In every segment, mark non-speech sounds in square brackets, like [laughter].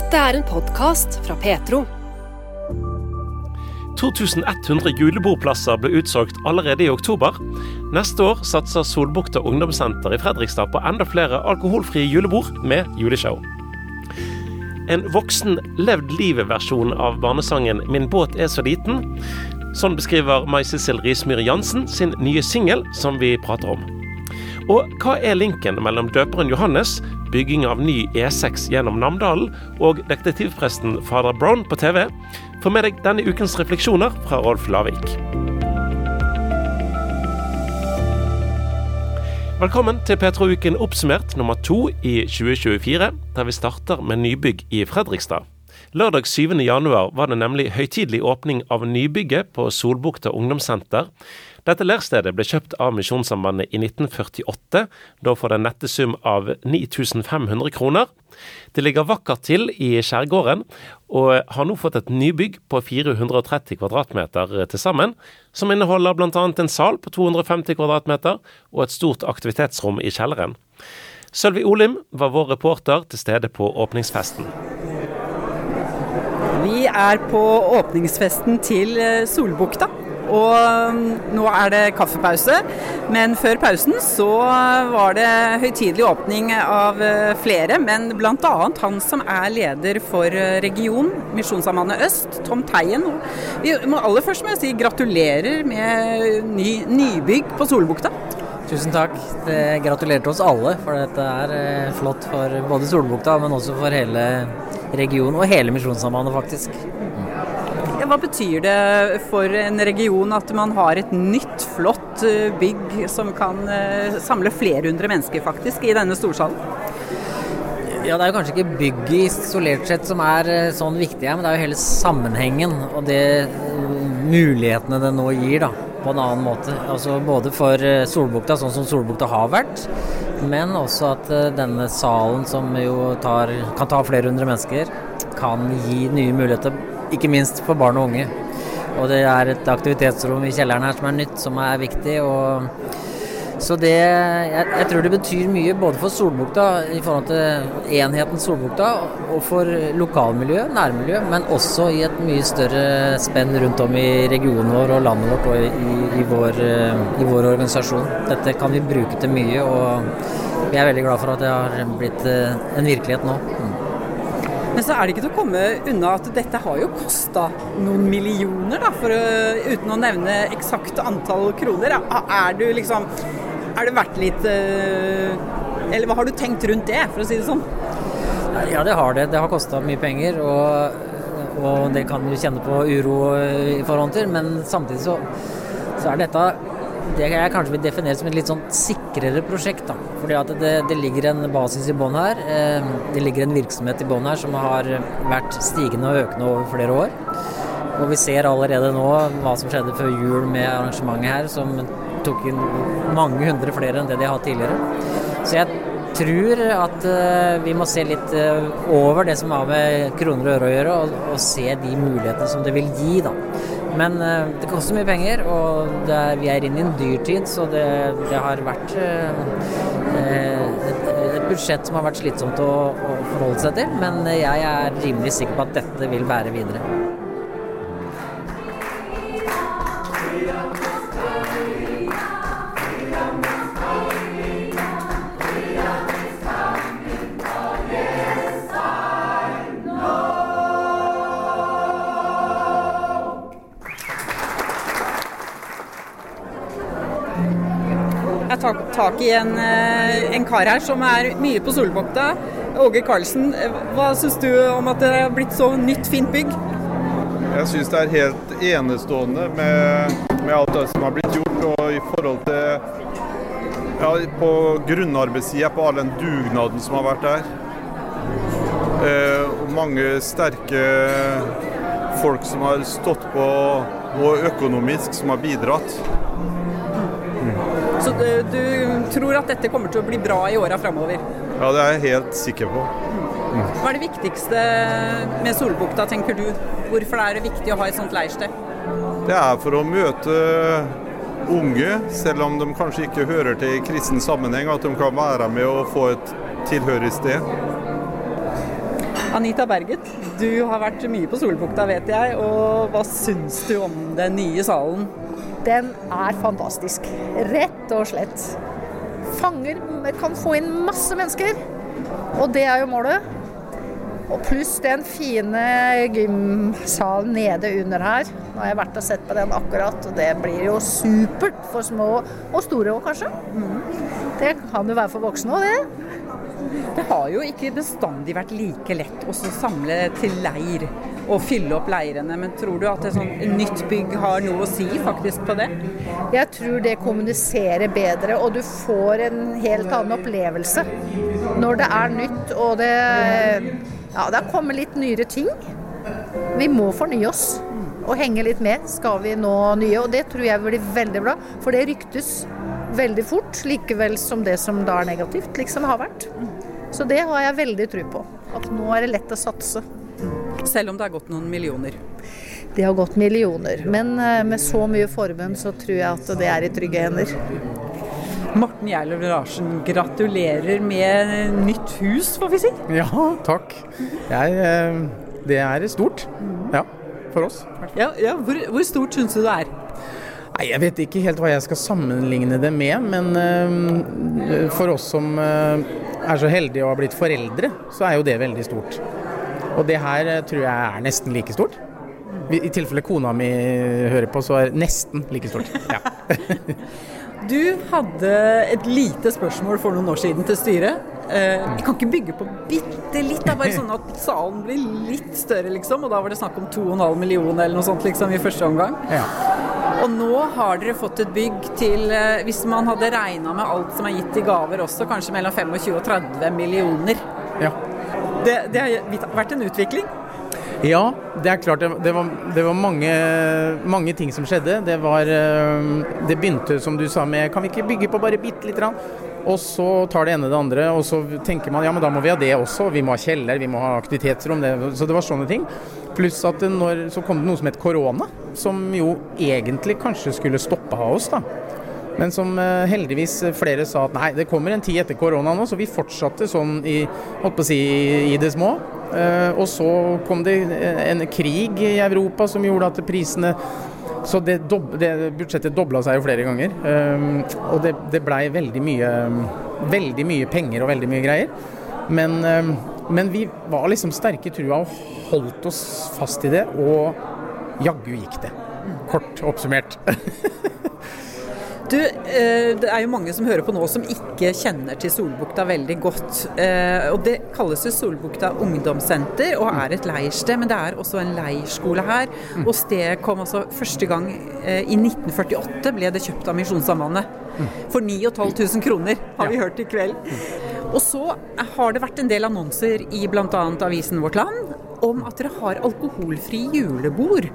Dette er en podkast fra Petro. 2100 julebordplasser ble utsolgt allerede i oktober. Neste år satser Solbukta ungdomssenter i Fredrikstad på enda flere alkoholfrie julebord med juleshow. En voksen levd livet-versjon av barnesangen 'Min båt er så liten'. Sånn beskriver Mai Sissel Rismyr Jansen sin nye singel, som vi prater om. Og hva er linken mellom døperen Johannes, bygging av ny E6 gjennom Namdalen og detektivpresten fader Brown på TV? Få med deg denne ukens refleksjoner fra Rolf Lavik. Velkommen til Petro-uken oppsummert nummer to i 2024, der vi starter med nybygg i Fredrikstad. Lørdag 7. januar var det nemlig høytidelig åpning av nybygget på Solbukta ungdomssenter. Dette lærstedet ble kjøpt av Misjonssambandet i 1948, da for den nette sum av 9500 kroner. Det ligger vakkert til i skjærgården, og har nå fått et nybygg på 430 kvadratmeter til sammen, som inneholder bl.a. en sal på 250 kvadratmeter og et stort aktivitetsrom i kjelleren. Sølvi Olim var vår reporter til stede på åpningsfesten. Vi er på åpningsfesten til Solbukta. Og um, nå er det kaffepause, men før pausen så var det høytidelig åpning av uh, flere, men bl.a. han som er leder for uh, region, Misjonssambandet Øst, Tom Teien. Vi må aller først må jeg si gratulerer med ny, nybygg på Solbukta. Tusen takk. Det gratulerer til oss alle, for dette er uh, flott for både Solbukta, men også for hele regionen og hele Misjonssambandet, faktisk. Hva betyr det for en region at man har et nytt, flott eh, bygg som kan eh, samle flere hundre mennesker faktisk i denne storsalen? Ja, Det er jo kanskje ikke bygget isolert sett som er eh, sånn viktig, men det er jo hele sammenhengen og det mulighetene det nå gir. da, på en annen måte. Altså Både for Solbukta, sånn som Solbukta har vært, men også at denne salen, som jo tar, kan ta flere hundre mennesker, kan gi nye muligheter ikke minst for barn og unge. Og det er et aktivitetsrom i kjelleren her som er nytt, som er viktig. og så det, jeg, jeg, tror det betyr mye både for Solbukta i forhold til enheten Solbukta og for lokalmiljø, nærmiljø, men også i et mye større spenn rundt om i regionen vår og landet vårt og i, i, vår, i vår, organisasjon. Dette kan vi bruke til mye, og vi er veldig glad for at det har blitt eh, en virkelighet nå. Mm. Men så er det ikke til å komme unna at dette har jo kosta noen millioner, da, å, uten å nevne eksakt antall kroner. Er du liksom Er det vært litt eh, Eller hva har du tenkt rundt det, for å si det sånn? Ja, det har det. Det har kosta mye penger. og og det kan du kjenne på uro i forhold til, men samtidig så, så er dette det jeg kanskje vil definere som et litt sånn sikrere prosjekt. da. Fordi at det, det ligger en basis i bånn her. Eh, det ligger en virksomhet i bånn her som har vært stigende og økende over flere år. Og vi ser allerede nå hva som skjedde før jul med arrangementet her, som tok inn mange hundre flere enn det de har hatt tidligere. Så jeg tror at uh, vi må se litt uh, over det som har med kroner og øre å gjøre, og, og, se de mulighetene som det vil gi. da. Men uh, det koster mye penger, og er, vi er inne i en dyrtid, så det, det har vært et, et, budsjett som har vært slitsomt å, å forholde seg til. Men jeg er rimelig sikker på at dette vil bære videre. Tak, i en, eh, en, kar her som er mye på Solbukta. Åge Karlsen, hva syns du om at det har blitt så nytt, fint bygg? Jeg syns det er helt enestående med, med, alt det som har blitt gjort. Og i forhold til ja, på grunnarbeidssida, på all den dugnaden som har vært der. Eh, og mange sterke folk som har stått på, og økonomisk som har bidratt. Så du, du, tror at dette kommer til å bli bra i åra framover? Ja, det er jeg helt sikker på. Mm. Hva er det viktigste med Solbukta, tenker du? Hvorfor er det viktig å ha et sånt leirsted? Det er for å møte unge, selv om de kanskje ikke hører til i kristen sammenheng, at de kan være med og få et tilhørig sted. Anita Berget, du har vært mye på Solbukta vet jeg, og hva syns du om den nye salen? Den er fantastisk, rett og slett. Fanger kan få inn masse mennesker, og det er jo målet. Og pluss den fine gymsalen nede under her. Nå har jeg vært og sett på den akkurat, og det blir jo supert for små og store òg, kanskje. Det kan jo være for voksne òg, det. Det har jo ikke bestandig vært like lett å samle til leir og fylle opp leirene, men tror du at et sånt nytt bygg har noe å si faktisk på det? Jeg tror det kommuniserer bedre, og du får en helt annen opplevelse når det er nytt og det Ja, det har kommet litt nyere ting. Vi må fornye oss og henge litt med skal vi nå nye, og det tror jeg blir veldig bra. For det ryktes veldig fort, likevel som det som da er negativt, liksom har vært. Så det har jeg veldig tro på. At nå er det lett å satse. Selv om det har gått noen millioner? Det har gått millioner, men eh, med så mye forbund så tror jeg at det er i trygge hender. Morten Gjerløv Larsen, gratulerer med nytt hus, får vi si. Ja, takk. Jeg, eh, det er stort. Ja, for oss. Ja, ja hvor, hvor, stort syns du det er? Nei, Jeg vet ikke helt hva jeg skal sammenligne det med, men uh, for oss som er så heldige å ha blitt foreldre, så er jo det veldig stort. Og det her uh, tror jeg er nesten like stort. I tilfelle kona mi hører på, så er det nesten like stort. Ja. [laughs] Du hadde et lite spørsmål for noen år siden til styret. Eh, vi kan ikke bygge på bitte litt, da, bare sånn at salen blir litt større, liksom. Og da var det snakk om 2,5 millioner eller noe sånt liksom i første omgang. Ja. Og nå har dere fått et bygg til, eh, hvis man hadde regna med alt som er gitt i gaver også, kanskje mellom 25 og 30 millioner. Ja. Det, det har vært en utvikling? Ja, det er klart. Det, var, det var mange, mange, ting som skjedde. Det, var, det begynte, som du sa, med Kan vi ikke bygge på bare bitte lite grann? Og så tar det ene det andre, og så tenker man ja, men da må vi ha det også. Vi må ha kjeller, vi må ha aktivitetsrom. Det, så det var sånne ting. Pluss at når, så kom det noe som het korona, som jo egentlig kanskje skulle stoppa oss, da. Men som heldigvis flere sa at nei, det kommer en tid etter korona nå, så vi fortsatte sånn i, holdt på å si, i det små. Uh, og så kom det en krig i Europa som gjorde at prisene Så det, det budsjettet dobla seg jo flere ganger. Og det, det blei veldig mye Veldig mye penger og veldig mye greier. Men, men vi var liksom sterke i trua og holdt oss fast i det, og jaggu gikk det. Kort oppsummert. [laughs] Du, det er jo mange som hører på nå som ikke kjenner til Solbukta veldig godt. Og Det kalles jo Solbukta ungdomssenter og er et leirsted, men det er også en leirskole her. Og stedet kom altså første gang i 1948 ble det kjøpt av Misjonssambandet. For 9500 kroner, har vi hørt i kveld. Og så har det vært en del annonser i bl.a. avisen Vårt Land om at dere har alkoholfri julebord.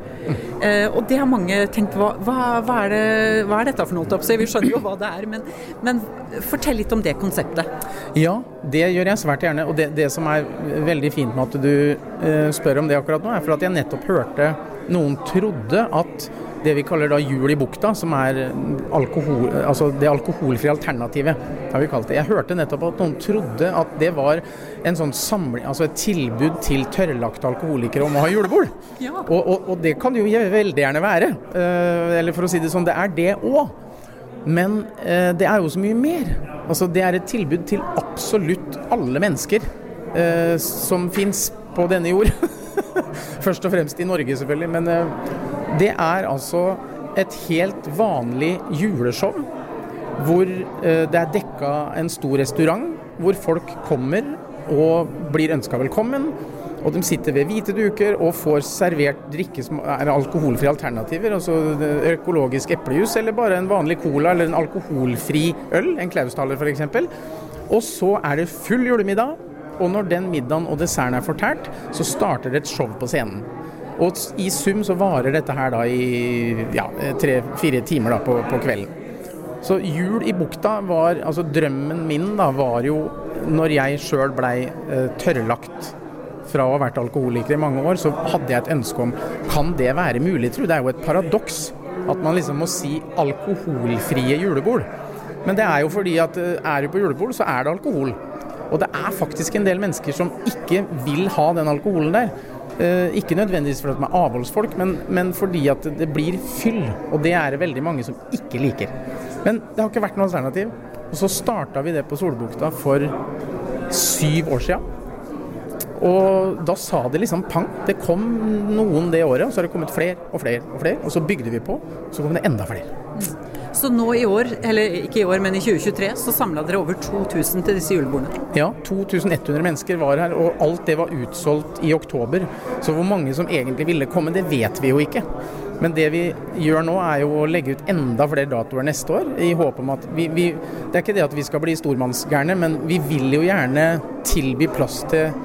Eh, og det har mange tenkt hva, hva, hva, er, det, hva er, dette for noe? Så vi skjønner jo hva det er, men, men, fortell litt om det konseptet. Ja, det gjør jeg svært gjerne. Og det, det som er veldig fint med at du eh, spør om det akkurat nå, er for at jeg nettopp hørte noen trodde at det vi kaller da Jul i bukta, som er alkohol, altså det alkoholfrie alternativet, har vi kalt det. Jeg hørte nettopp at noen trodde at det var en sånn samling, altså et tilbud til tørrlagte alkoholikere om å ha julebord. Ja. Og, og, og, det kan det jo veldig gjerne være. Uh, eller for å si det sånn, det er det òg. Men uh, det er jo så mye mer. Altså Det er et tilbud til absolutt alle mennesker uh, som fins på denne jord. [laughs] Først og fremst i Norge, selvfølgelig. Men det er altså et helt vanlig juleshow hvor det er dekka en stor restaurant, hvor folk kommer og blir ønska velkommen. Og de sitter ved hvite duker og får servert drikke som er alkoholfrie alternativer. Altså økologisk eplejus eller bare en vanlig cola eller en alkoholfri øl, en Klaustaler f.eks. Og så er det full julemiddag. Og når den middagen og desserten er fortært, så starter det et show på scenen. Og i sum så varer dette her da i ja, tre-fire timer da på, på, kvelden. Så jul i bukta var Altså drømmen min da var jo når jeg sjøl blei eh, tørrlagt fra å ha vært alkoholiker i mange år, så hadde jeg et ønske om kan det være mulig, tro. Det er jo et paradoks at man liksom må si alkoholfrie julebord. Men det er jo fordi at er du på julebord, så er det alkohol. Og det er faktisk en del mennesker som ikke vil ha den alkoholen der. Eh, ikke nødvendigvis fordi de er avholdsfolk, men, men, fordi at det blir fyll. Og det er det veldig mange som ikke liker. Men det har ikke vært noe alternativ. Og så starta vi det på Solbukta for syv år sia. Og da sa det liksom pang. Det kom noen det året, og så har det kommet flere og flere og flere. Og så bygde vi på, og så kom det enda flere. Så nå i år, eller ikke i år, men i 2023, så samla dere over 2000 til disse julebordene? Ja, 2100 mennesker var her, og alt det var utsolgt i oktober. Så hvor mange som egentlig ville komme, det vet vi jo ikke. Men det vi gjør nå, er jo å legge ut enda flere datoer neste år. i håp om at vi, vi, Det er ikke det at vi skal bli stormannsgærne, men vi vil jo gjerne tilby plass til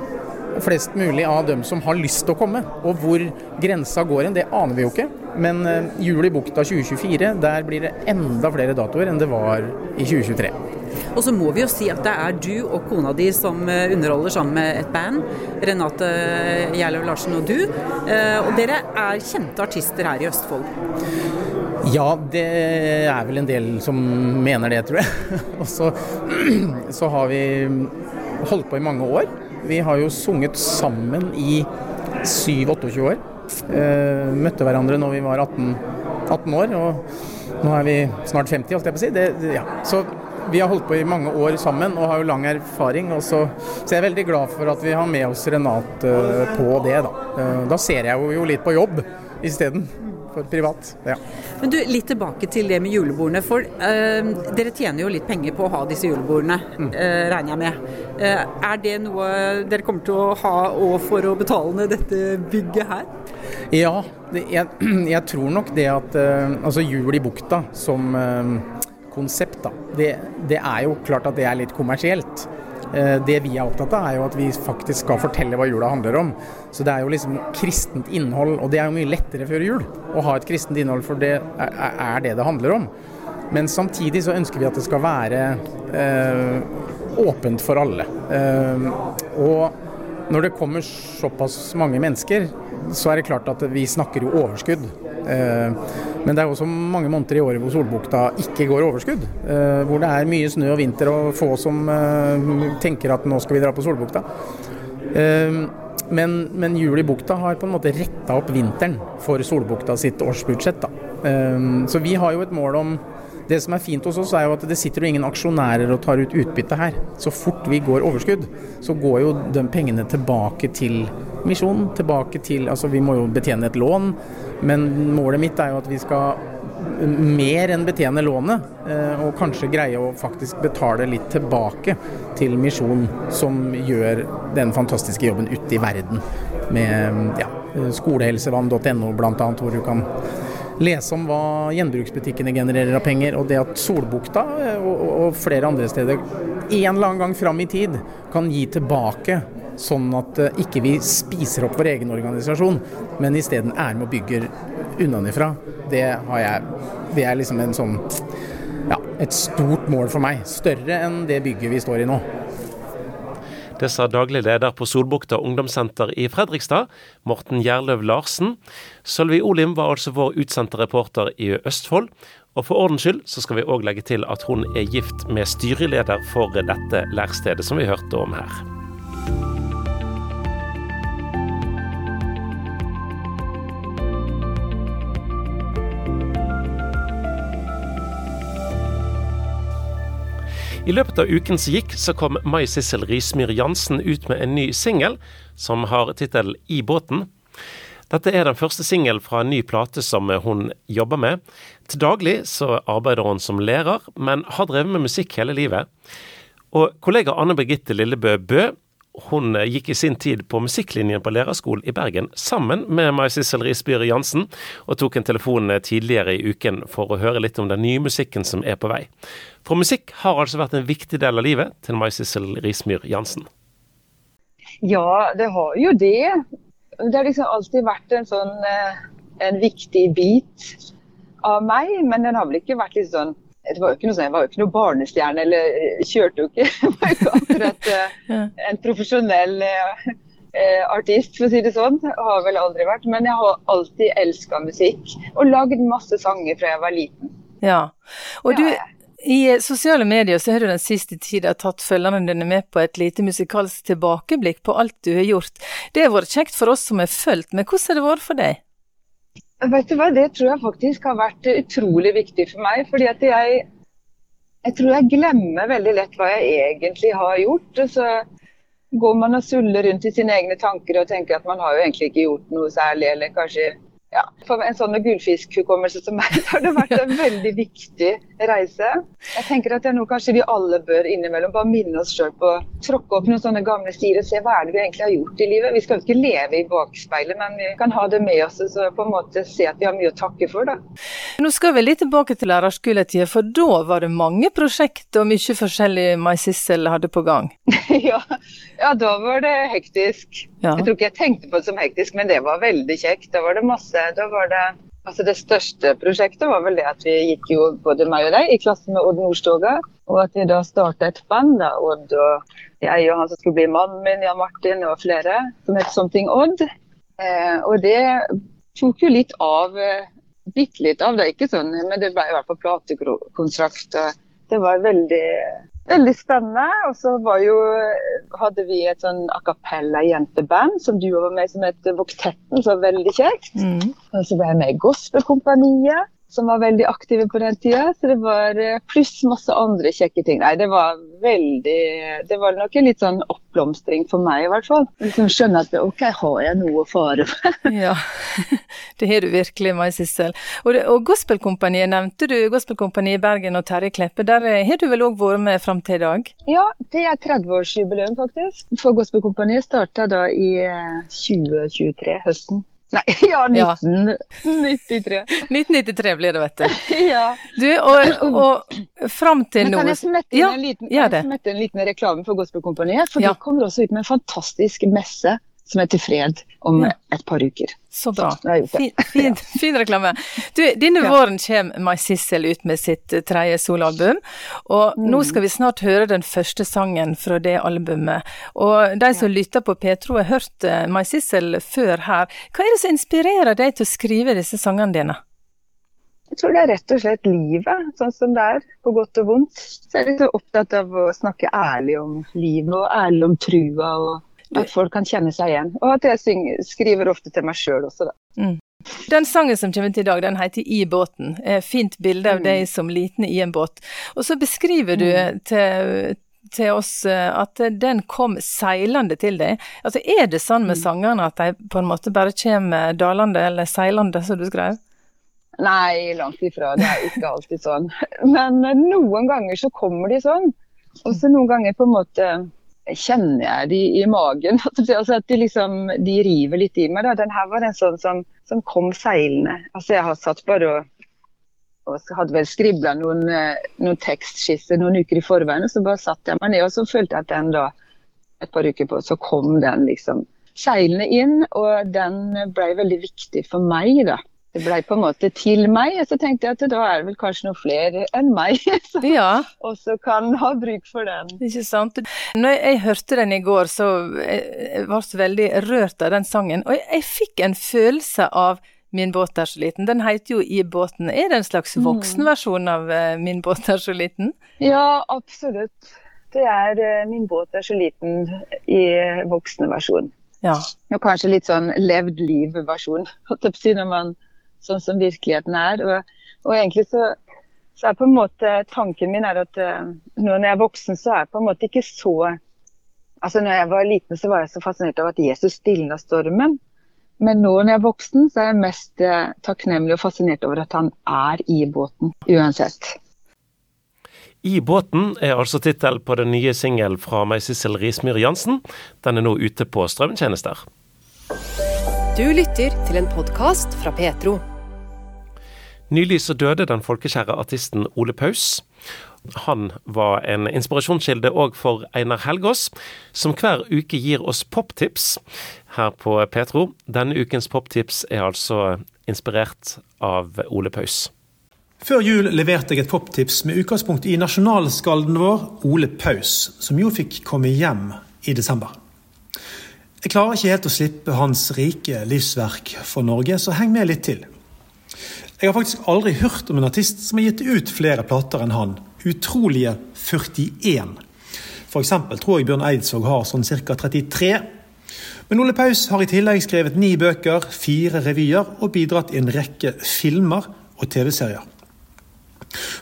flest mulig av dem som har lyst til å komme. Og hvor grensa går hen, det aner vi jo ikke. Men uh, Jul i bukta 2024, der blir det enda flere datoer enn det var i 2023. Og så må vi jo si at det er du og kona di som eh, underholder sammen med et band. Renate Gjerlev Larsen og du. Uh, og dere er kjente artister her i Østfold. Ja, det er vel en del som mener det, tror jeg. [laughs] og så, [clears throat] så har vi holdt på i mange år. Vi har jo sunget sammen i 7-28 år. Uh, møtte hverandre når vi var 18, 18, år, og nå er vi snart 50, holdt jeg på å si. Det, ja. Så vi har holdt på i mange år sammen og har jo lang erfaring. Så, så jeg er veldig glad for at vi har med oss Renate uh, på det. Da. Uh, da ser jeg jo litt på jobb isteden for privat. Ja. Men du, Litt tilbake til det med julebordene. For uh, dere tjener jo litt penger på å ha disse julebordene, mm. uh, regner jeg med. Uh, er det noe dere kommer til å ha òg for å betale ned dette bygget her? Ja, det, jeg, [clears throat] jeg, tror nok det at altså Jul i bukta som konsept, da, det, det er jo klart at det er litt kommersielt. Eh, det vi er opptatt av, er jo at vi faktisk skal fortelle hva jula handler om. Så det er jo liksom kristent innhold, og det er jo mye lettere før jul å ha et kristent innhold, for det er det det handler om. Men samtidig så ønsker vi at det skal være eh, åpent for alle. Eh, og når det kommer såpass mange mennesker, så er det klart at vi snakker jo overskudd. Eh, men det er også mange måneder i året hvor Solbukta ikke går overskudd. Eh, hvor det er mye snø og vinter og få som eh, tenker at nå skal vi dra på Solbukta. Men, men Jul i bukta har på en måte retta opp vinteren for Solbukta sitt årsbudsjett. Så vi har jo et mål om det som er fint hos oss, er jo at det sitter jo ingen aksjonærer og tar ut utbytte her. Så fort vi går overskudd, så går jo de pengene tilbake til misjonen. Tilbake til Altså, vi må jo betjene et lån, men målet mitt er jo at vi skal mer enn betjene lånet, eh, og kanskje greie å faktisk betale litt tilbake til Misjon, som gjør den fantastiske jobben ute i verden med ja, skolehelsevann.no bl.a., hvor du kan lese om hva gjenbruksbutikkene genererer av penger, og det at Solbukta eh, og, og flere andre steder en eller annen gang fram i tid kan gi tilbake, sånn at uh, ikke vi spiser opp vår egen organisasjon, men isteden er med og bygger unnafra. Det, jeg, det er liksom en sånn ja, et stort mål for meg. Større enn det bygget vi står i nå. Det sa daglig leder på Solbukta ungdomssenter i Fredrikstad, Morten Gjerløv Larsen. Sølvi Olim var altså vår utsendte reporter i Østfold. Og for ordens skyld så skal vi òg legge til at hun er gift med styreleder for dette lærstedet som vi hørte om her. I løpet av uken som gikk, så kom Mai Sissel Rismyr Jansen ut med en ny singel som har tittelen I båten. Dette er den første singel fra en ny plate som hun jobber med. Til daglig så arbeider hun som lærer, men har drevet med musikk hele livet. Og kollega Anne Birgitte Lillebø Bø hun eh, gikk i sin tid på musikklinjen på lærerskolen i Bergen sammen med Mai Sissel Risbyre Jansen, og tok en telefon eh, tidligere i uken for å høre litt om den nye musikken som er på vei. For musikk har altså vært en viktig del av livet til Mai Sissel Rismyr Jansen. Ja, det har jo det. Det har liksom alltid vært en sånn eh, en viktig bit av meg, men den har vel ikke vært litt sånn det var jo ikke noe, sånn, jeg var jo ikke noe barnestjerne eller eh, kjørte jo ikke, [laughs] var ikke akkurat uh, en profesjonell uh, artist, for å si det sånn. Har vel aldri vært. Men jeg har alltid elska musikk og lagd masse sanger fra jeg var liten. Ja, og du, I sosiale medier så har du den siste tida tatt følgerne dine med på et lite musikalsk tilbakeblikk på alt du har gjort. Det har vært kjekt for oss som har fulgt, men hvordan har det vært for deg? Vet du hva, Det tror jeg faktisk har vært utrolig viktig for meg. fordi at jeg, jeg tror jeg glemmer veldig lett hva jeg egentlig har gjort. og så går man og suller rundt i sine egne tanker og tenker at man har jo egentlig ikke gjort noe særlig, eller kanskje ja, For en sånn gullfiskhukommelse som meg, [laughs] så har det vært en veldig viktig reise. Jeg tenker at det er noe kanskje vi alle bør innimellom bare minne oss sjøl på. Tråkke opp noen sånne gamle stier og se hva er det vi egentlig har gjort i livet. Vi skal jo ikke leve i bakspeilet, men vi kan ha det med oss og på en måte se at vi har mye å takke for. da. Nå skal vi litt tilbake til lærerskoletida, for da var det mange prosjekt og mye forskjellig Mai Sissel hadde på gang? [laughs] ja, ja, da var det hektisk. Ja. Jeg tror ikke jeg tenkte på det som hektisk, men det var veldig kjekt. Da var det masse Da var det Altså Det største prosjektet var vel det at vi gikk jo både meg og deg i klasse med Odd Nordstoga. Og at vi da starta et band, da, Odd og jeg og han som skulle bli mannen min, Jan Martin og flere, som het Something Odd. Eh, og det tok jo litt av, eh, bitte litt av det, ikke sånn, men det ble i hvert fall platekontrakt. Det var veldig Veldig spennende. Og så hadde vi et sånn a cappella-jenteband som du var med som het Voktetten, så veldig kjekt. Mm. Og så ble jeg med i Gospelkompaniet som var veldig aktive på den tida. Så det var eh, pluss masse andre kjekke ting. Nei, det var veldig Det var nok en litt sånn oppblomstring for meg, i hvert fall. Liksom skjønne at OK, har jeg noe å fare med? [laughs] ja, [laughs] det har du virkelig, Mai Sissel. Og, og Gospelkompaniet nevnte du, Gospelkompaniet i Bergen og Terje Kleppe. Der eh, har du vel òg vært med fram til i dag? Ja, det er 30-årsjubileum, faktisk. For Gospelkompaniet starta da i 2023, eh, høsten. Nei, [laughs] ja, 1993. 1993 blir det, vet du. [laughs] ja. Du, og, og fram til nå Kan jeg smette inn, ja, en, liten, ja, en liten reklame for Gospelkompaniet? For ja. de kommer også ut med en fantastisk messe som heter Fred om ja. et par uker. Så bra. Fin, fin, [laughs] fin, reklame. Du, denne ja. våren kommer Mai Sissel ut med sitt eh, tredje soloalbum. Og mm. nå skal vi snart høre den første sangen fra det albumet. Og de som ja. lytter på Petro har hørt My Mai Sissel før her. Hva er det som inspirerer deg til å skrive disse sangene dine? Jeg tror det er rett og slett livet, sånn som det er, på godt og vondt. Så jeg er litt opptatt av å snakke ærlig om livet og ærlig om trua. og at folk kan kjenne seg igjen. Og at jeg synger, skriver ofte til meg sjøl også, da. Mm. Den sangen som kommer til i dag, den heter I båten. Et fint bilde av mm. deg som liten i en båt. Og så beskriver du mm. til, til oss eh, at den kom seilende til deg. Altså Er det sånn med sangene sangerne at de på en måte bare kommer dalende eller seilende, som du skrev? Nei, langt ifra. Det er ikke alltid sånn. [laughs] Men noen ganger så kommer de sånn. Og så noen ganger på en måte kjenner jeg de i magen. [laughs] Altså at de liksom de river litt i meg. Da. Den her var en sånn som, som kom seilende. Altså jeg har satt bare og, og hadde vel skribla noen, eh, noen tekstskisser noen uker i forveien. og Så bare satt jeg meg ned og så følte jeg at den da, et par uker på, så kom den liksom seilende inn. Og den ble veldig viktig for meg, da det blei på en måte til meg. Og så tenkte jeg at da er det vel kanskje noen flere enn meg [laughs] som ja. også kan ha bruk for den. Ikke sant. Når jeg hørte den i går, så jeg ble jeg veldig rørt av den sangen. Og jeg fikk en følelse av Min båt er så liten. Den heter jo I båten. Er det en slags mm. voksenversjon av uh, Min båt er så liten? Ja, absolutt. Det er uh, Min båt er så liten i voksenversjon. Ja. Og kanskje litt sånn levd liv-versjon, når man sånn som virkeligheten er. Og, og egentlig så, så, er på en måte tanken min er at uh, når jeg er voksen, så er jeg på en måte ikke så Altså når jeg var liten, så var jeg så fascinert av at Jesus stilna stormen. Men nå når jeg er voksen, så er jeg mest uh, takknemlig og fascinert over at han er i båten, uansett. I båten er altså tittel på den nye singelen fra meg, Sissel Rismyr Jansen. Den er nå ute på strømtjenester. Du lytter til en podkast fra Petro. Nylig så døde den folkekjære artisten Ole Paus. Han var en inspirasjonskilde òg for Einar Helgaas, som hver uke gir oss poptips her på Petro. Denne ukens poptips er altså inspirert av Ole Paus. Før jul leverte jeg et poptips med utgangspunkt i nasjonalskalden vår Ole Paus, som jo fikk komme hjem i desember. Jeg klarer ikke helt å slippe hans rike livsverk for Norge, så heng med litt til. Jeg har faktisk aldri hørt om en artist som har gitt ut flere plater enn han, utrolige 41. For eksempel tror jeg Bjørn Eidsvåg har sånn ca. 33. Men Ole Paus har i tillegg skrevet ni bøker, fire revyer og bidratt i en rekke filmer og TV-serier.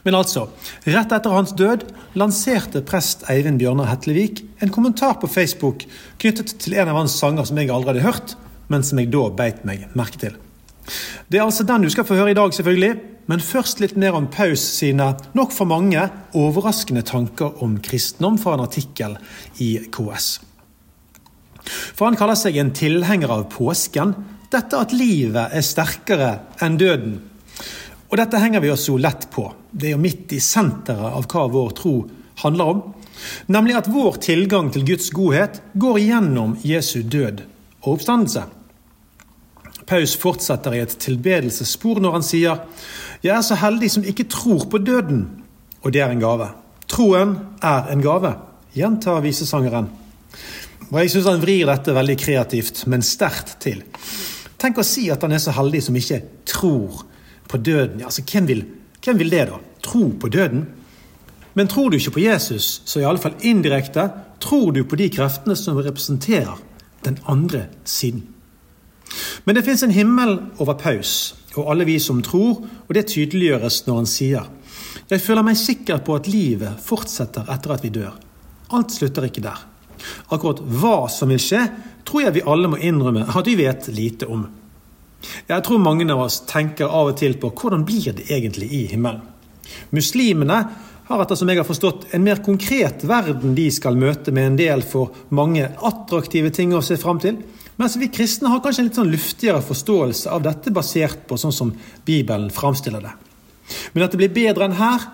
Men altså, rett etter hans død lanserte prest Eivind Bjørnar Hetlevik en kommentar på Facebook knyttet til en av hans sanger som jeg aldri hadde hørt, men som jeg da beit meg merke til. Det er altså den du skal få høre i dag, selvfølgelig. Men først litt mer om Paus sine, nok for mange, overraskende tanker om kristendom fra en artikkel i KS. For han kaller seg en tilhenger av påsken, dette at livet er sterkere enn døden. Og dette henger vi oss jo lett på. Det er jo midt i senteret av hva vår tro handler om. Nemlig at vår tilgang til Guds godhet går gjennom Jesu død og oppstandelse. Paus fortsetter i et tilbedelsesspor når han sier Jeg er så heldig som ikke tror på døden, og det er en gave. Troen er en gave, gjentar visesangeren. Og Jeg syns han vrir dette veldig kreativt, men sterkt til. Tenk å si at han er så heldig som ikke tror på døden. Altså, hvem vil, hvem vil det, da? Tro på døden? Men tror du ikke på Jesus, så i alle fall indirekte tror du på de kreftene som representerer den andre siden. Men det fins en himmel over Paus og alle vi som tror, og det tydeliggjøres når han sier Jeg føler meg sikker på at livet fortsetter etter at vi dør. Alt slutter ikke der. Akkurat hva som vil skje, tror jeg vi alle må innrømme at vi vet lite om. Jeg tror mange av oss tenker av og til på hvordan blir det egentlig i himmelen. Muslimene har etter som jeg har forstått en mer konkret verden de skal møte med en del for mange attraktive ting å se fram til. Mens vi kristne har kanskje en litt sånn luftigere forståelse av dette basert på sånn som Bibelen framstiller det. Men at det blir bedre enn her,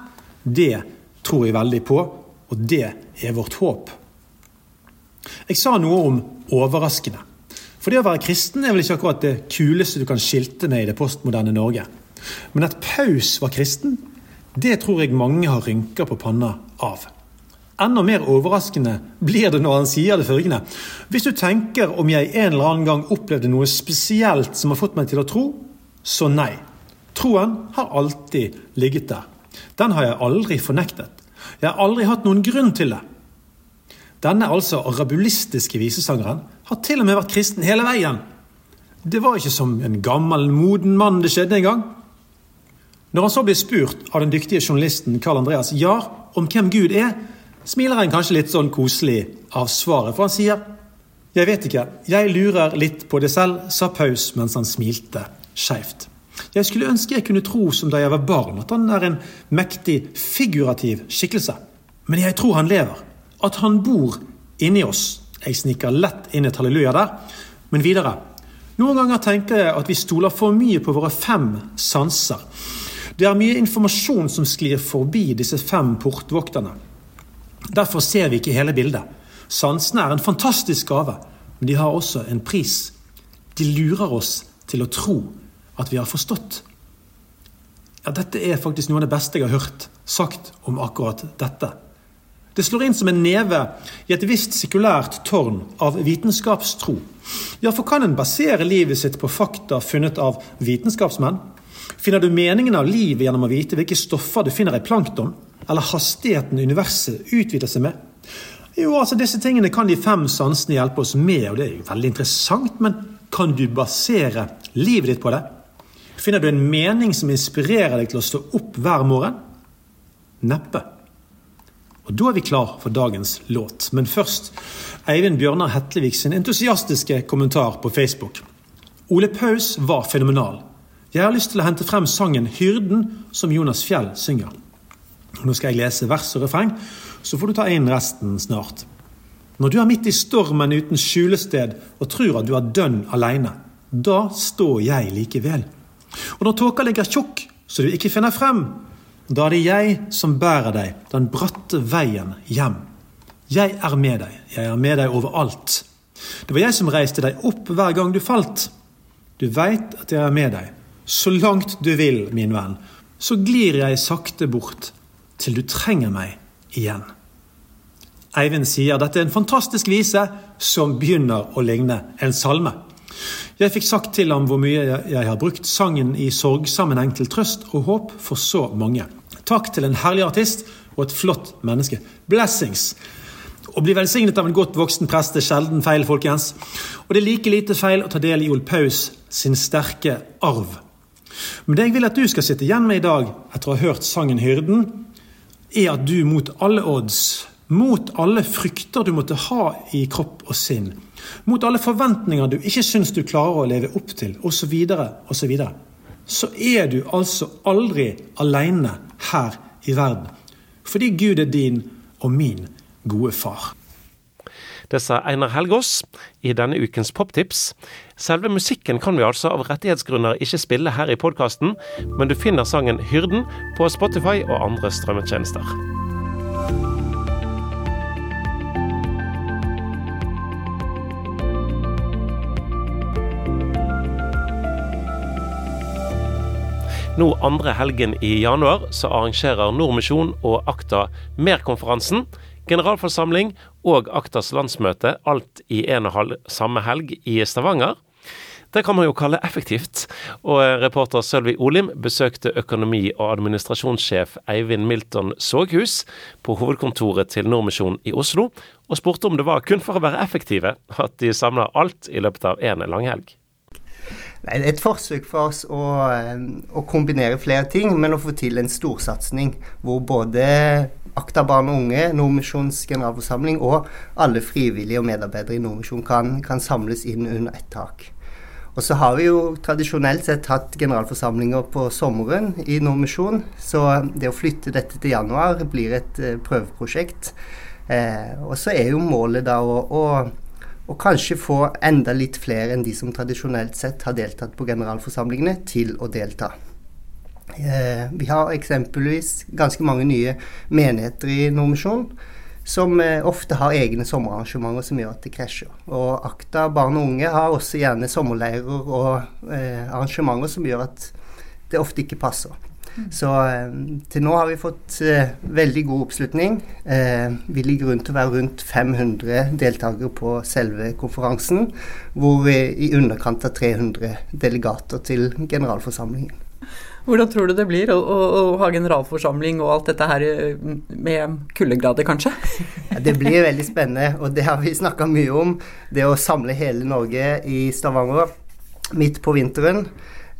det tror jeg veldig på, og det er vårt håp. Jeg sa noe om overraskende. For det å være kristen er vel ikke akkurat det kuleste du kan skilte med i det postmoderne Norge. Men at Paus var kristen, det tror jeg mange har rynker på panna av. Enda mer overraskende blir det når han sier det følgende. Hvis du tenker om jeg en eller annen gang opplevde noe spesielt som har fått meg til å tro, så nei. Troen har alltid ligget der. Den har jeg aldri fornektet. Jeg har aldri hatt noen grunn til det. Denne altså rabulistiske visesangeren har til og med vært kristen hele veien. Det var ikke som en gammel, moden mann det skjedde en gang. Når han så blir spurt av den dyktige journalisten Carl Andreas Jahr om hvem Gud er, smiler han kanskje litt sånn koselig av svaret, for han sier Jeg vet ikke, jeg lurer litt på det selv, sa Paus mens han smilte skeivt. Jeg skulle ønske jeg kunne tro som da jeg var barn, at han er en mektig, figurativ skikkelse. Men jeg tror han lever at han bor inni oss. Jeg sniker lett inn et halleluja der. Men videre. Noen ganger tenker jeg at vi stoler for mye på våre fem sanser. Det er mye informasjon som sklir forbi disse fem portvokterne. Derfor ser vi ikke hele bildet. Sansene er en fantastisk gave, men de har også en pris. De lurer oss til å tro at vi har forstått. Ja, dette er faktisk noe av det beste jeg har hørt sagt om akkurat dette. Det slår inn som en neve i et visst sekulært tårn av vitenskapstro. Ja, for kan en basere livet sitt på fakta funnet av vitenskapsmenn? Finner du meningen av livet gjennom å vite hvilke stoffer du finner i plankton? Eller hastigheten universet utvider seg med? Jo, altså Disse tingene kan de fem sansene hjelpe oss med, og det er jo veldig interessant. Men kan du basere livet ditt på det? Finner du en mening som inspirerer deg til å stå opp hver morgen? Neppe. Og Da er vi klar for dagens låt. Men først Eivind Bjørnar Hetlevik sin entusiastiske kommentar på Facebook. Ole Paus var fenomenal. Jeg har lyst til å hente frem sangen 'Hyrden', som Jonas Fjell synger. Nå skal jeg lese vers og refreng, så får du ta inn resten snart. Når du er midt i stormen uten skjulested og tror at du er dønn aleine, da står jeg likevel. Og når tåka ligger tjukk så du ikke finner frem, da er det jeg som bærer deg den bratte veien hjem. Jeg er med deg, jeg er med deg overalt. Det var jeg som reiste deg opp hver gang du falt. Du veit at jeg er med deg. Så langt du vil, min venn, så glir jeg sakte bort til du trenger meg igjen. Eivind sier dette er en fantastisk vise som begynner å ligne en salme. Jeg fikk sagt til ham hvor mye jeg har brukt sangen i sorgsammenheng til trøst og håp for så mange. Takk til en herlig artist og et flott menneske. Blessings. Å bli velsignet av en godt voksen prest er sjelden feil, folkens. Og det er like lite feil å ta del i Ol Paus sin sterke arv. Men det jeg vil at du skal sitte igjen med i dag, etter å ha hørt sangen 'Hyrden', er at du mot alle odds, mot alle frykter du måtte ha i kropp og sinn, mot alle forventninger du ikke syns du klarer å leve opp til, osv., osv., så, så er du altså aldri aleine her i verden. Fordi Gud er din og min gode far. Det sa Einar Helgås i denne ukens poptips. Selve musikken kan vi altså av rettighetsgrunner ikke spille her i podkasten, men du finner sangen 'Hyrden' på Spotify og andre strømmetjenester. Nå andre helgen i januar så arrangerer Nordmisjon og Akta Merkonferansen, generalforsamling og Aktas landsmøte, alt i en og halv samme helg i Stavanger. Det kan man jo kalle effektivt, og reporter Sølvi Olim besøkte økonomi- og administrasjonssjef Eivind Milton Såghus på hovedkontoret til Nordmisjon i Oslo, og spurte om det var kun for å være effektive at de samla alt i løpet av én langhelg. Nei, det er et forsøk for oss å, eh, å, kombinere flere ting, men å få til en storsatsing hvor både Akta barn og unge, Nordmisjons generalforsamling og alle frivillige og medarbeidere i Nordmisjon kan, kan, samles inn under ett tak. Og så har vi jo tradisjonelt sett hatt generalforsamlinger på sommeren i Nordmisjon, så det å flytte dette til januar blir et uh, prøveprosjekt. Eh, og så er jo målet da å, å og kanskje få enda litt flere enn de som tradisjonelt sett har deltatt på generalforsamlingene, til å delta. Eh, vi har eksempelvis ganske mange nye menigheter i Nordmisjon som eh, ofte har egne sommerarrangementer som gjør at det krasjer. Og Akta barn og unge har også gjerne sommerleirer og eh, arrangementer som gjør at det ofte ikke passer. Så eh, til nå har vi fått eh, veldig god oppslutning. Eh, vi ligger rundt å være rundt 500 deltakere på selve konferansen, hvor vi i underkant av 300 delegater til generalforsamlingen. Hvordan tror du det blir å, å, å, ha generalforsamling og alt dette her med kuldegrader, kanskje? [laughs] Ja, det blir veldig spennende, og det har vi snakka mye om. Det å samle hele Norge i Stavanger midt på vinteren.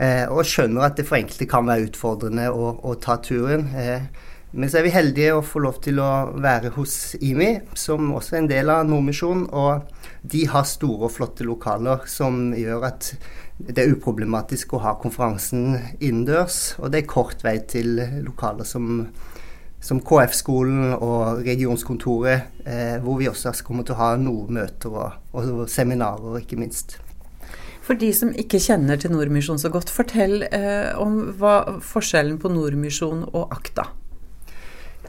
Eh, og skjønner at det for enkelte kan være utfordrende å, å ta turen. Eh, men så er vi heldige å få lov til å være hos IMI, som også er en del av Nordmisjonen. Og de har store og flotte lokaler som gjør at det er uproblematisk å ha konferansen innendørs. Og det er kort vei til lokaler som, som KF-skolen og regionskontoret, eh, hvor vi også kommer til å ha noen møter og, og seminarer, ikke minst. For de som ikke kjenner til Nordmisjon så godt, fortell eh, om hva forskjellen på Nordmisjon og Akta.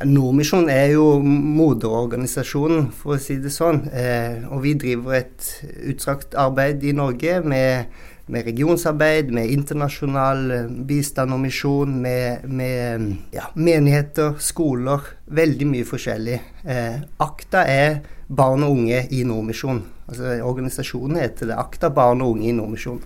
Nordmisjon er jo moderorganisasjonen, for å si det sånn. Eh, og vi driver et utstrakt arbeid i Norge med, med regionsarbeid, med internasjonal eh, bistand og misjon, med, med ja, menigheter, skoler. Veldig mye forskjellig. Eh, Akta er barn og unge i Nordmisjon. Altså, organisasjonen heter det Akta barn og unge i Nordmisjon.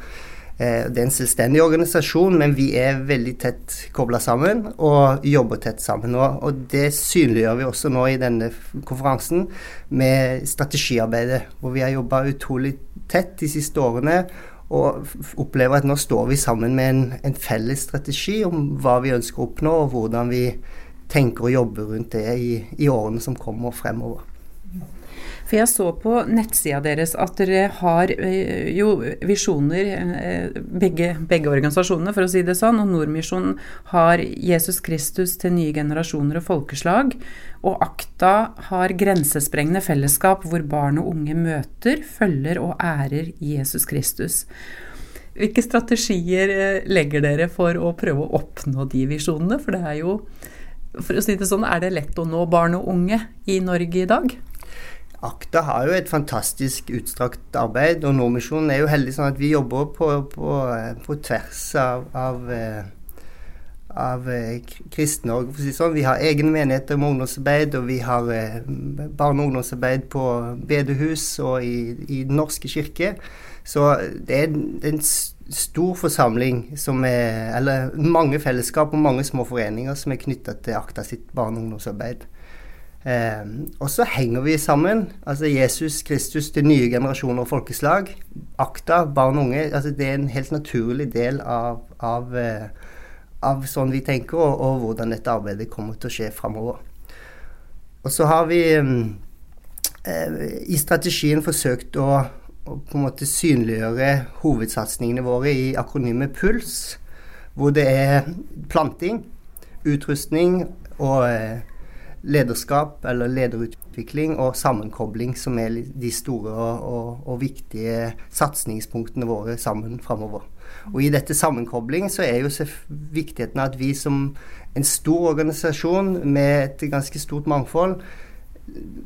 Eh, det er en selvstendig organisasjon, men vi er veldig tett kobla sammen og jobber tett sammen. Og det synliggjør vi også nå i denne konferansen med strategiarbeidet, hvor vi har jobba utrolig tett de siste årene. Og opplever at nå står vi sammen med en, en felles strategi om hva vi ønsker å oppnå, og hvordan vi tenker å jobbe rundt det i, i årene som kommer fremover. For jeg så på nettsida deres at dere har eh, jo visjoner, eh, begge, begge organisasjonene, for å si det sånn. Og Nordmisjonen har Jesus Kristus til nye generasjoner og folkeslag. Og Akta har grensesprengende fellesskap hvor barn og unge møter, følger og ærer Jesus Kristus. Hvilke strategier eh, legger dere for å prøve å oppnå de visjonene? For det er jo, for å si det sånn, er det lett å nå barn og unge i Norge i dag? Akta har jo et fantastisk utstrakt arbeid, og Nordmisjonen er jo heldig sånn at vi jobber på, på, på tvers av, av, eh, av eh, Kristen-Norge, for å si sånn. Vi har egne menigheter med ungdomsarbeid, og vi har eh, barne- og ungdomsarbeid på bedehus og i, i Den norske kirke. Så det er en stor forsamling som er Eller mange fellesskap og mange små foreninger som er knytta til Akta sitt barne- og ungdomsarbeid. Eh, og så henger vi sammen. Altså Jesus Kristus til nye generasjoner og folkeslag. Akta, barn og unge. Altså det er en helt naturlig del av, av, eh, av sånn vi tenker, og, og, hvordan dette arbeidet kommer til å skje framover. Og så har vi eh, i strategien forsøkt å, å, på en måte synliggjøre hovedsatsingene våre i akronymet PULS, hvor det er planting, utrustning og eh, lederskap eller lederutvikling og sammenkobling som er de store og, og, viktige satsingspunktene våre sammen framover. Og i dette sammenkobling så er jo viktigheten at vi som en stor organisasjon med et ganske stort mangfold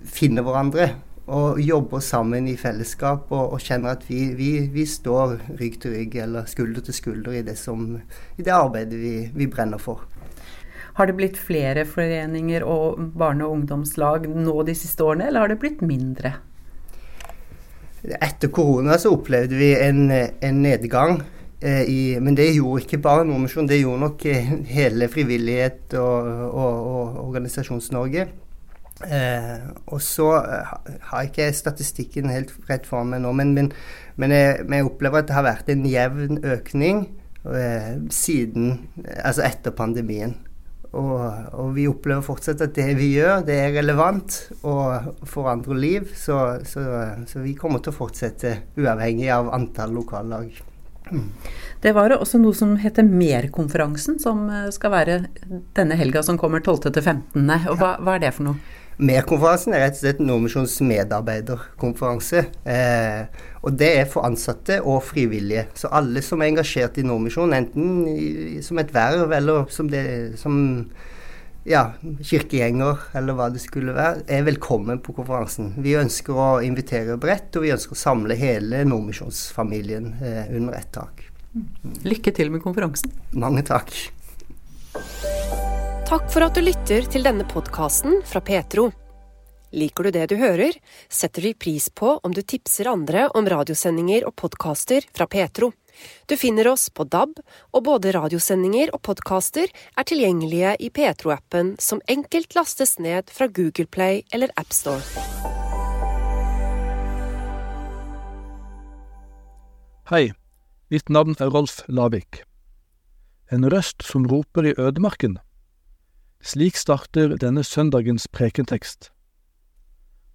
finner hverandre og jobber sammen i fellesskap og, og kjenner at vi, vi, vi, står rygg til rygg eller skulder til skulder i det, som, i det arbeidet vi, vi brenner for. Har det blitt flere foreninger og barne- og ungdomslag nå de siste årene, eller har det blitt mindre? Etter korona så opplevde vi en, en nedgang. Eh, i, men det gjorde ikke bare Nordmisjon, det gjorde nok eh, hele frivillighet og, og, og Organisasjons-Norge. Eh, og så har har jeg ikke statistikken helt rett for meg nå, men, men, men, jeg, jeg, opplever at det har vært en jevn økning eh, siden, altså etter pandemien. Og, og, vi opplever fortsatt at det vi gjør, det er relevant og forandrer liv. Så, så, så vi kommer til å fortsette uavhengig av antall lokallag. Mm. Det var også noe som heter Merkonferansen, som eh, skal være denne helga som kommer 12. til 15. Og hva, hva er det for noe? Merkonferansen er rett og slett Nordmisjons medarbeiderkonferanse. Eh, og det er for ansatte og frivillige. Så alle som er engasjert i Nordmisjon, enten i, som et verv eller som, det, som ja, kirkegjenger eller hva det skulle være, er velkommen på konferansen. Vi ønsker å invitere bredt, og vi ønsker å samle hele Nordmisjonsfamilien eh, under ett tak. Lykke til med konferansen. Mange takk. Takk for at du lytter til denne podkasten fra Petro. Liker du det du hører, setter vi pris på om du tipser andre om radiosendinger og podkaster fra Petro. Du finner oss på DAB, og både radiosendinger og podkaster er tilgjengelige i Petro-appen, som enkelt lastes ned fra Google Play eller AppStore. Hei, mitt navn er Rolf Lavik. En røst som roper i ødemarken slik starter denne søndagens prekentekst.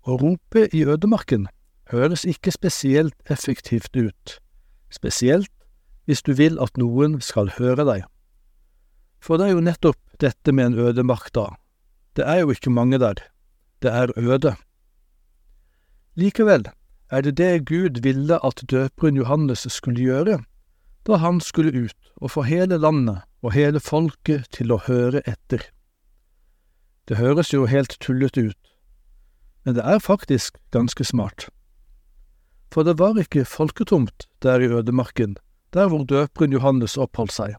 Å rope i ødemarken høres ikke spesielt effektivt ut, spesielt hvis du vil at noen skal høre deg. For det er jo nettopp dette med en ødemark, da. Det er jo ikke mange der. Det er øde. Likevel er det det Gud ville at døperen Johannes skulle gjøre da han skulle ut og få hele landet og hele folket til å høre etter. Det høres jo helt tullete ut, men det er faktisk ganske smart. For det var ikke folketomt der i ødemarken, der hvor døperen Johannes oppholdt seg.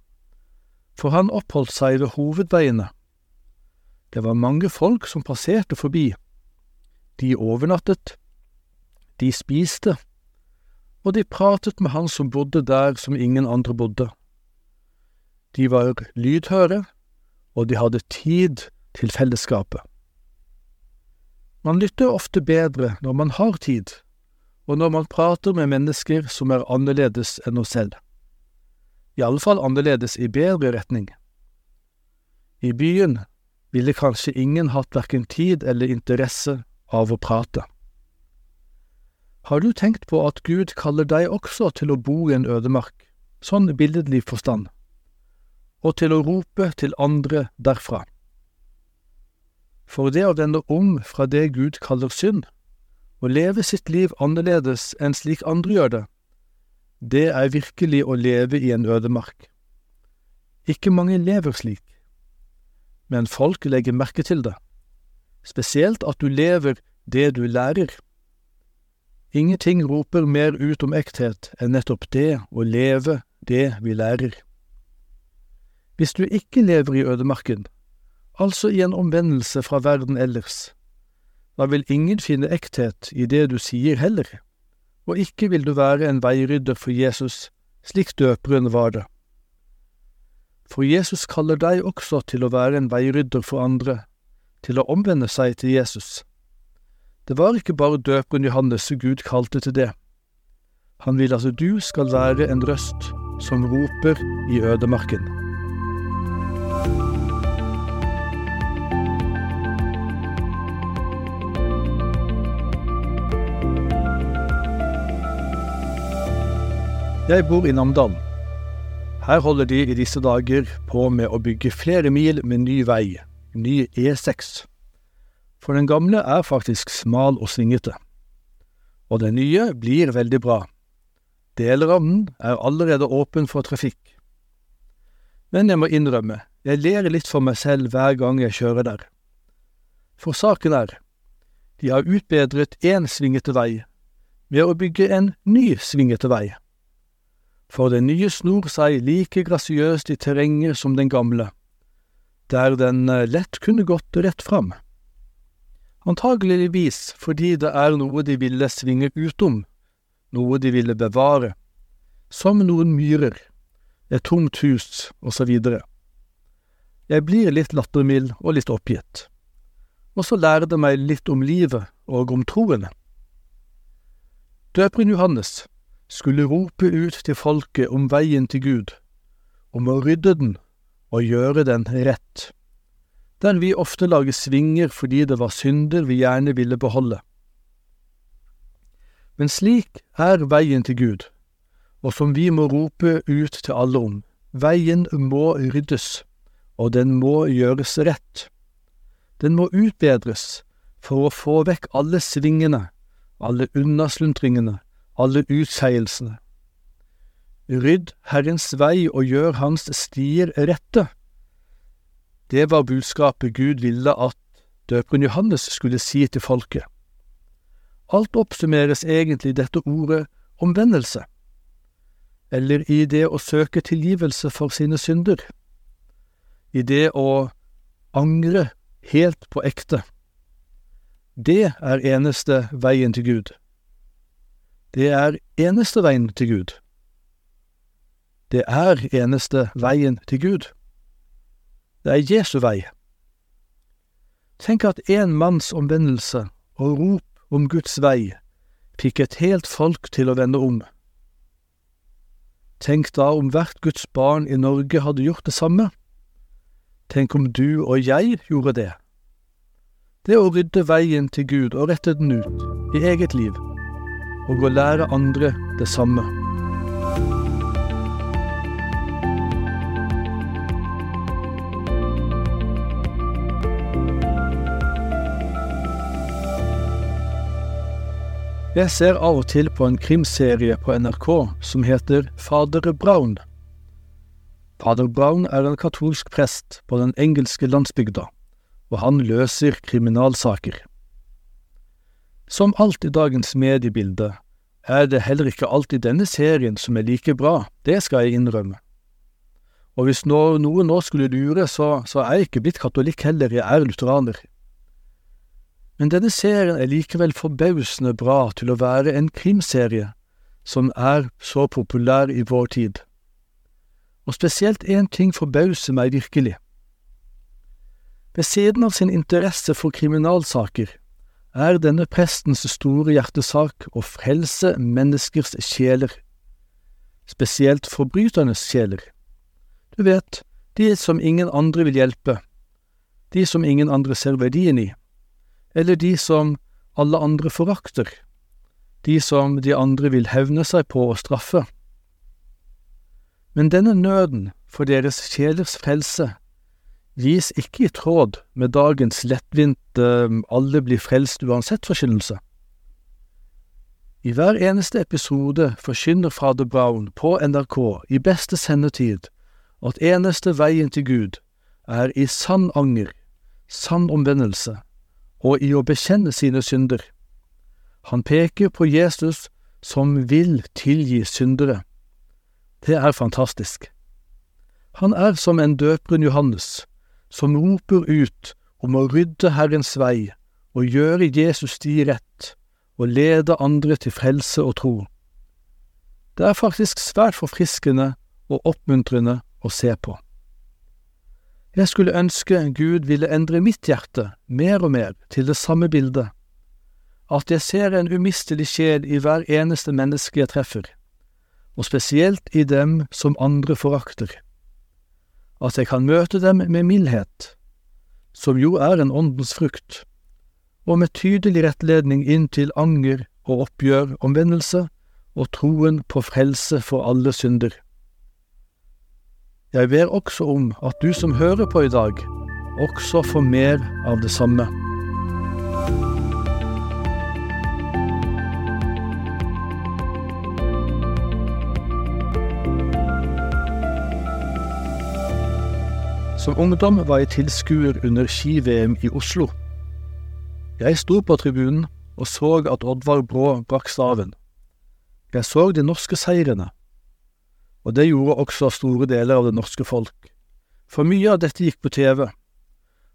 For han oppholdt seg ved hovedveiene. Det var mange folk som passerte forbi. De overnattet, de spiste, og de pratet med han som bodde der som ingen andre bodde. De var lydhøre, og de hadde tid til fellesskapet. Man lytter ofte bedre når man har tid, og når man prater med mennesker som er annerledes enn oss selv. I alle fall annerledes i bedre retning. I byen ville kanskje ingen hatt hverken tid eller interesse av å prate. Har du tenkt på at Gud kaller deg også til å bo i en ødemark, sånn billedlig forstand, og til å rope til andre derfra? For det å vende om fra det Gud kaller synd, og leve sitt liv annerledes enn slik andre gjør det, det er virkelig å leve i en ødemark. Ikke mange lever slik, men folk legger merke til det, spesielt at du lever det du lærer. Ingenting roper mer ut om ekthet enn nettopp det å leve det vi lærer. Hvis du ikke lever i ødemarken, altså i en omvendelse fra verden ellers. Da vil ingen finne ekthet i det du sier heller, og ikke vil du være en veirydder for Jesus, slik døperen var det. For Jesus kaller deg også til å være en veirydder for andre, til å omvende seg til Jesus. Det var ikke bare døperen Johannes Gud kalte til det. Han vil altså du skal være en røst som roper i ødemarken. Jeg bor i Namdalen. Her holder de i disse dager på med å bygge flere mil med ny vei, ny E6. For den gamle er faktisk smal og svingete. Og den nye blir veldig bra. Deler av den er allerede åpen for trafikk. Men jeg må innrømme, jeg ler litt for meg selv hver gang jeg kjører der. For saken er, de har utbedret én svingete vei ved å bygge en ny svingete vei for den nye snor seg like grasiøst i terrenget som den gamle, der den eh, lett kunne gått rett fram. Antageligvis fordi det er noe de ville svinge utom, noe de ville bevare, som noen myrer, et tomt hus osv. Jeg blir litt lattermild og litt oppgitt, og så lærer det meg litt om livet og om troen. Døperen Johannes skulle rope ut til folket om veien til Gud, om å rydde den og gjøre den rett, den vi ofte lager svinger fordi det var synder vi gjerne ville beholde. Men slik er veien til Gud, og som vi må rope ut til alle om, veien må ryddes, og den må gjøres rett. Den må utbedres for å få vekk alle svingene, alle unnaslundringene, alle utseielsene. Rydd Herrens vei og gjør hans stier rette. Det var budskapet Gud ville at døperen Johannes skulle si til folket. Alt oppsummeres egentlig i dette ordet omvendelse, eller i det å søke tilgivelse for sine synder, i det å angre helt på ekte. Det er eneste veien til Gud. Det er eneste veien til Gud. Det er eneste veien til Gud. Det er Jesu vei. Tenk at én manns omvendelse og rop om Guds vei fikk et helt folk til å vende om. Tenk da om hvert Guds barn i Norge hadde gjort det samme. Tenk om du og jeg gjorde det. Det å rydde veien til Gud og rette den ut i eget liv og å lære andre det samme. Jeg ser av og til på en krimserie på NRK som heter Fader Brown. Fader Brown er en katolsk prest på den engelske landsbygda, og han løser kriminalsaker. Som alt i dagens mediebilde er det heller ikke alltid denne serien som er like bra, det skal jeg innrømme. Og hvis noen nå skulle lure, så, så er jeg ikke blitt katolikk heller, jeg er lutheraner. Men denne serien er likevel forbausende bra til å være en krimserie som er så populær i vår tid. Og spesielt én ting forbauser meg virkelig. Ved siden av sin interesse for kriminalsaker er denne prestens store hjertesak å frelse menneskers sjeler, spesielt forbryternes sjeler. Du vet, de som ingen andre vil hjelpe, de som ingen andre ser verdien i, eller de som alle andre forakter, de som de andre vil hevne seg på og straffe. Men denne nøden for deres sjelers frelse gis ikke i tråd med dagens lettvinte alle blir frelst uansett-forkynnelse. I hver eneste episode forkynner fader Brown på NRK i beste sendetid at eneste veien til Gud er i sann anger, sann omvendelse og i å bekjenne sine synder. Han peker på Jesus som vil tilgi syndere. Det er fantastisk. Han er som en døperen Johannes, som roper ut om å rydde Herrens vei og gjøre Jesus sti rett, og lede andre til frelse og tro. Det er faktisk svært forfriskende og oppmuntrende å se på. Jeg skulle ønske Gud ville endre mitt hjerte mer og mer til det samme bildet, at jeg ser en umistelig sjel i hver eneste menneske jeg treffer, og spesielt i dem som andre forakter, at jeg kan møte dem med mildhet, som jo er en åndens frukt, og med tydelig rettledning inn til anger og oppgjør, omvendelse og troen på frelse for alle synder. Jeg ber også om at du som hører på i dag, også får mer av det samme. Som ungdom var jeg tilskuer under ski-VM i Oslo. Jeg sto på tribunen og så at Oddvar Brå brakk staven. Jeg så de norske seirene, og det gjorde også store deler av det norske folk, for mye av dette gikk på TV,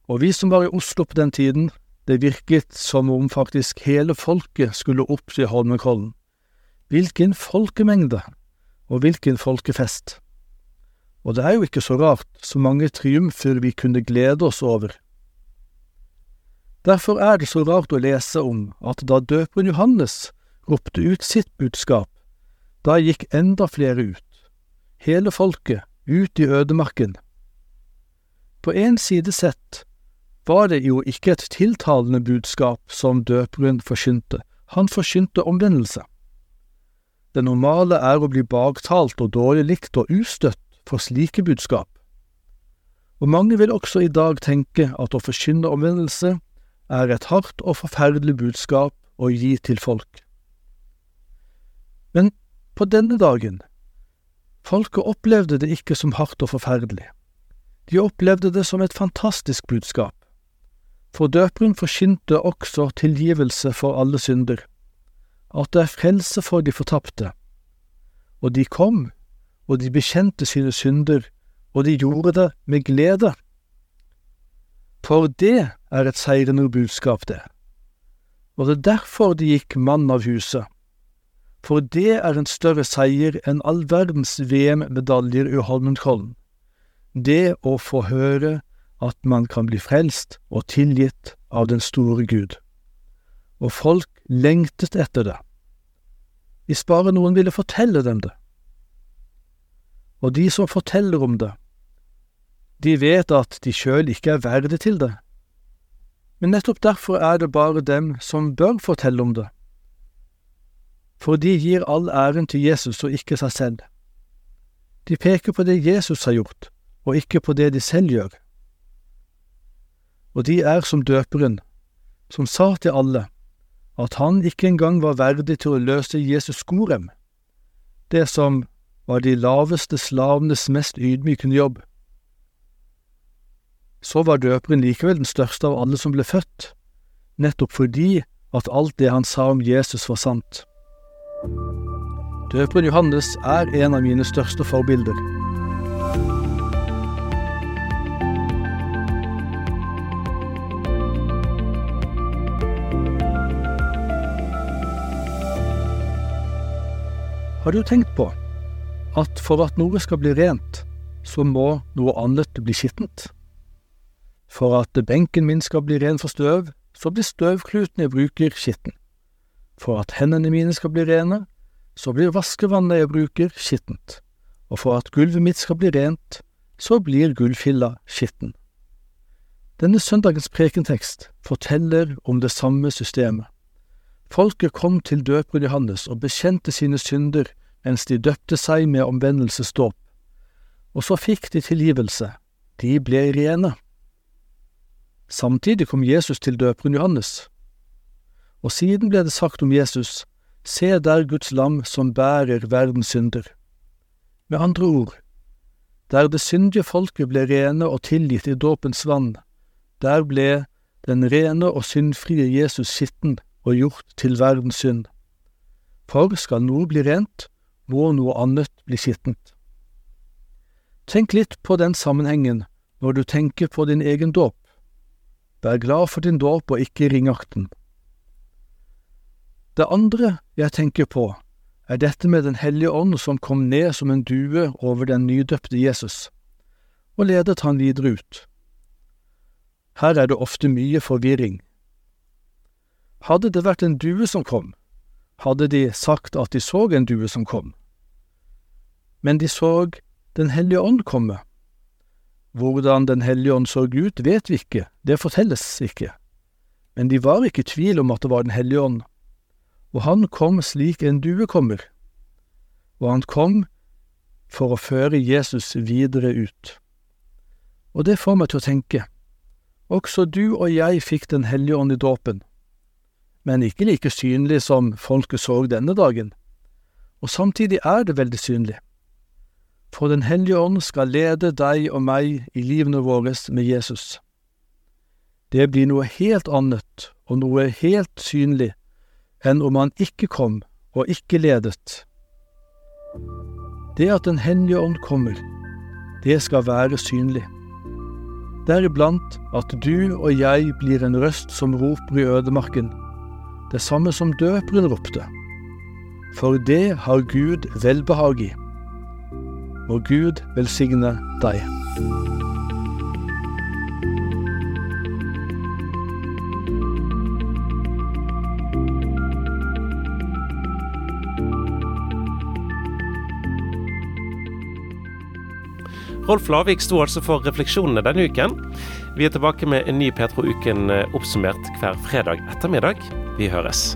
og vi som var i Oslo på den tiden, det virket som om faktisk hele folket skulle opp til Holmenkollen. Hvilken folkemengde, og hvilken folkefest. Og det er jo ikke så rart, så mange triumfer vi kunne glede oss over. Derfor er det så rart å lese om at da døperen Johannes ropte ut sitt budskap, da gikk enda flere ut, hele folket, ut i ødemarken. På en side sett var det jo ikke et tiltalende budskap som døperen forkynte, han forkynte omvendelse. Det normale er å bli baktalt og dårlig likt og ustøtt for slike budskap. Og mange vil også i dag tenke at å forkynne omvendelse er et hardt og forferdelig budskap å gi til folk. Men på denne dagen, folket opplevde det ikke som hardt og forferdelig. De opplevde det som et fantastisk budskap. For døperen forkynte også tilgivelse for alle synder, at det er frelse for de fortapte. Og de kom og de bekjente sine synder, og de gjorde det med glede. For det er et seirende budskap, det. Og det er derfor de gikk mann av huset. For det er en større seier enn all verdens VM-medaljer i Holmenkollen. Det å få høre at man kan bli frelst og tilgitt av den store Gud. Og folk lengtet etter det. Hvis bare noen ville fortelle dem det og de som forteller om det, de vet at de sjøl ikke er verdig til det. Men nettopp derfor er det bare dem som bør fortelle om det. For de gir all æren til Jesus og ikke seg selv. De peker på det Jesus har gjort, og ikke på det de selv gjør. Og de er som døperen, som sa til alle at han ikke engang var verdig til å løse Jesus skorem, det som var de laveste slavenes mest ydmykende jobb. Så var døperen likevel den største av alle som ble født, nettopp fordi at alt det han sa om Jesus var sant. Døperen Johannes er en av mine største forbilder. Har du tenkt på at for at noe skal bli rent, så må noe annet bli skittent. For at benken min skal bli ren for støv, så blir støvkluten jeg bruker, skitten. For at hendene mine skal bli rene, så blir vaskevannet jeg bruker, skittent. Og for at gulvet mitt skal bli rent, så blir gulvfilla skitten. Denne søndagens prekentekst forteller om det samme systemet. Folket kom til døperen Johannes og bekjente sine synder mens de døpte seg med omvendelsesdåp. Og så fikk de tilgivelse, de ble rene. Samtidig kom Jesus til døperen Johannes. Og siden ble det sagt om Jesus, se der Guds lam som bærer verdens synder. Med andre ord, der det syndige folket ble rene og tilgitt i dåpens vann, der ble den rene og syndfrie Jesus skitten og gjort til verdens synd. For skal noe bli rent, må noe annet bli skittent. Tenk litt på den sammenhengen når du tenker på din egen dåp. Vær glad for din dåp og ikke ringakten. Det andre jeg tenker på, er dette med Den hellige ånd som kom ned som en due over den nydøpte Jesus, og ledet han videre ut. Her er det ofte mye forvirring. Hadde det vært en due som kom, hadde de sagt at de så en due som kom. Men de så Den hellige ånd komme. Hvordan Den hellige ånd så ut, vet vi ikke, det fortelles ikke. Men de var ikke i tvil om at det var Den hellige ånd og han kom slik en due kommer, og han kom for å føre Jesus videre ut. Og det får meg til å tenke, også du og jeg fikk Den hellige ånd i dåpen, men ikke like synlig som folket så denne dagen, og samtidig er det veldig synlig. For Den hellige ånd skal lede deg og meg i livene våre med Jesus. Det blir noe helt annet og noe helt synlig enn om han ikke kom og ikke ledet. Det at Den hellige ånd kommer, det skal være synlig. Deriblant at du og jeg blir en røst som roper i ødemarken, det samme som døperen ropte. For det har Gud velbehag i. Må Gud velsigne deg. Rolf Lavik sto altså for refleksjonene denne uken. Vi er tilbake med en ny Petro Uken eh, oppsummert hver fredag ettermiddag. Vi høres.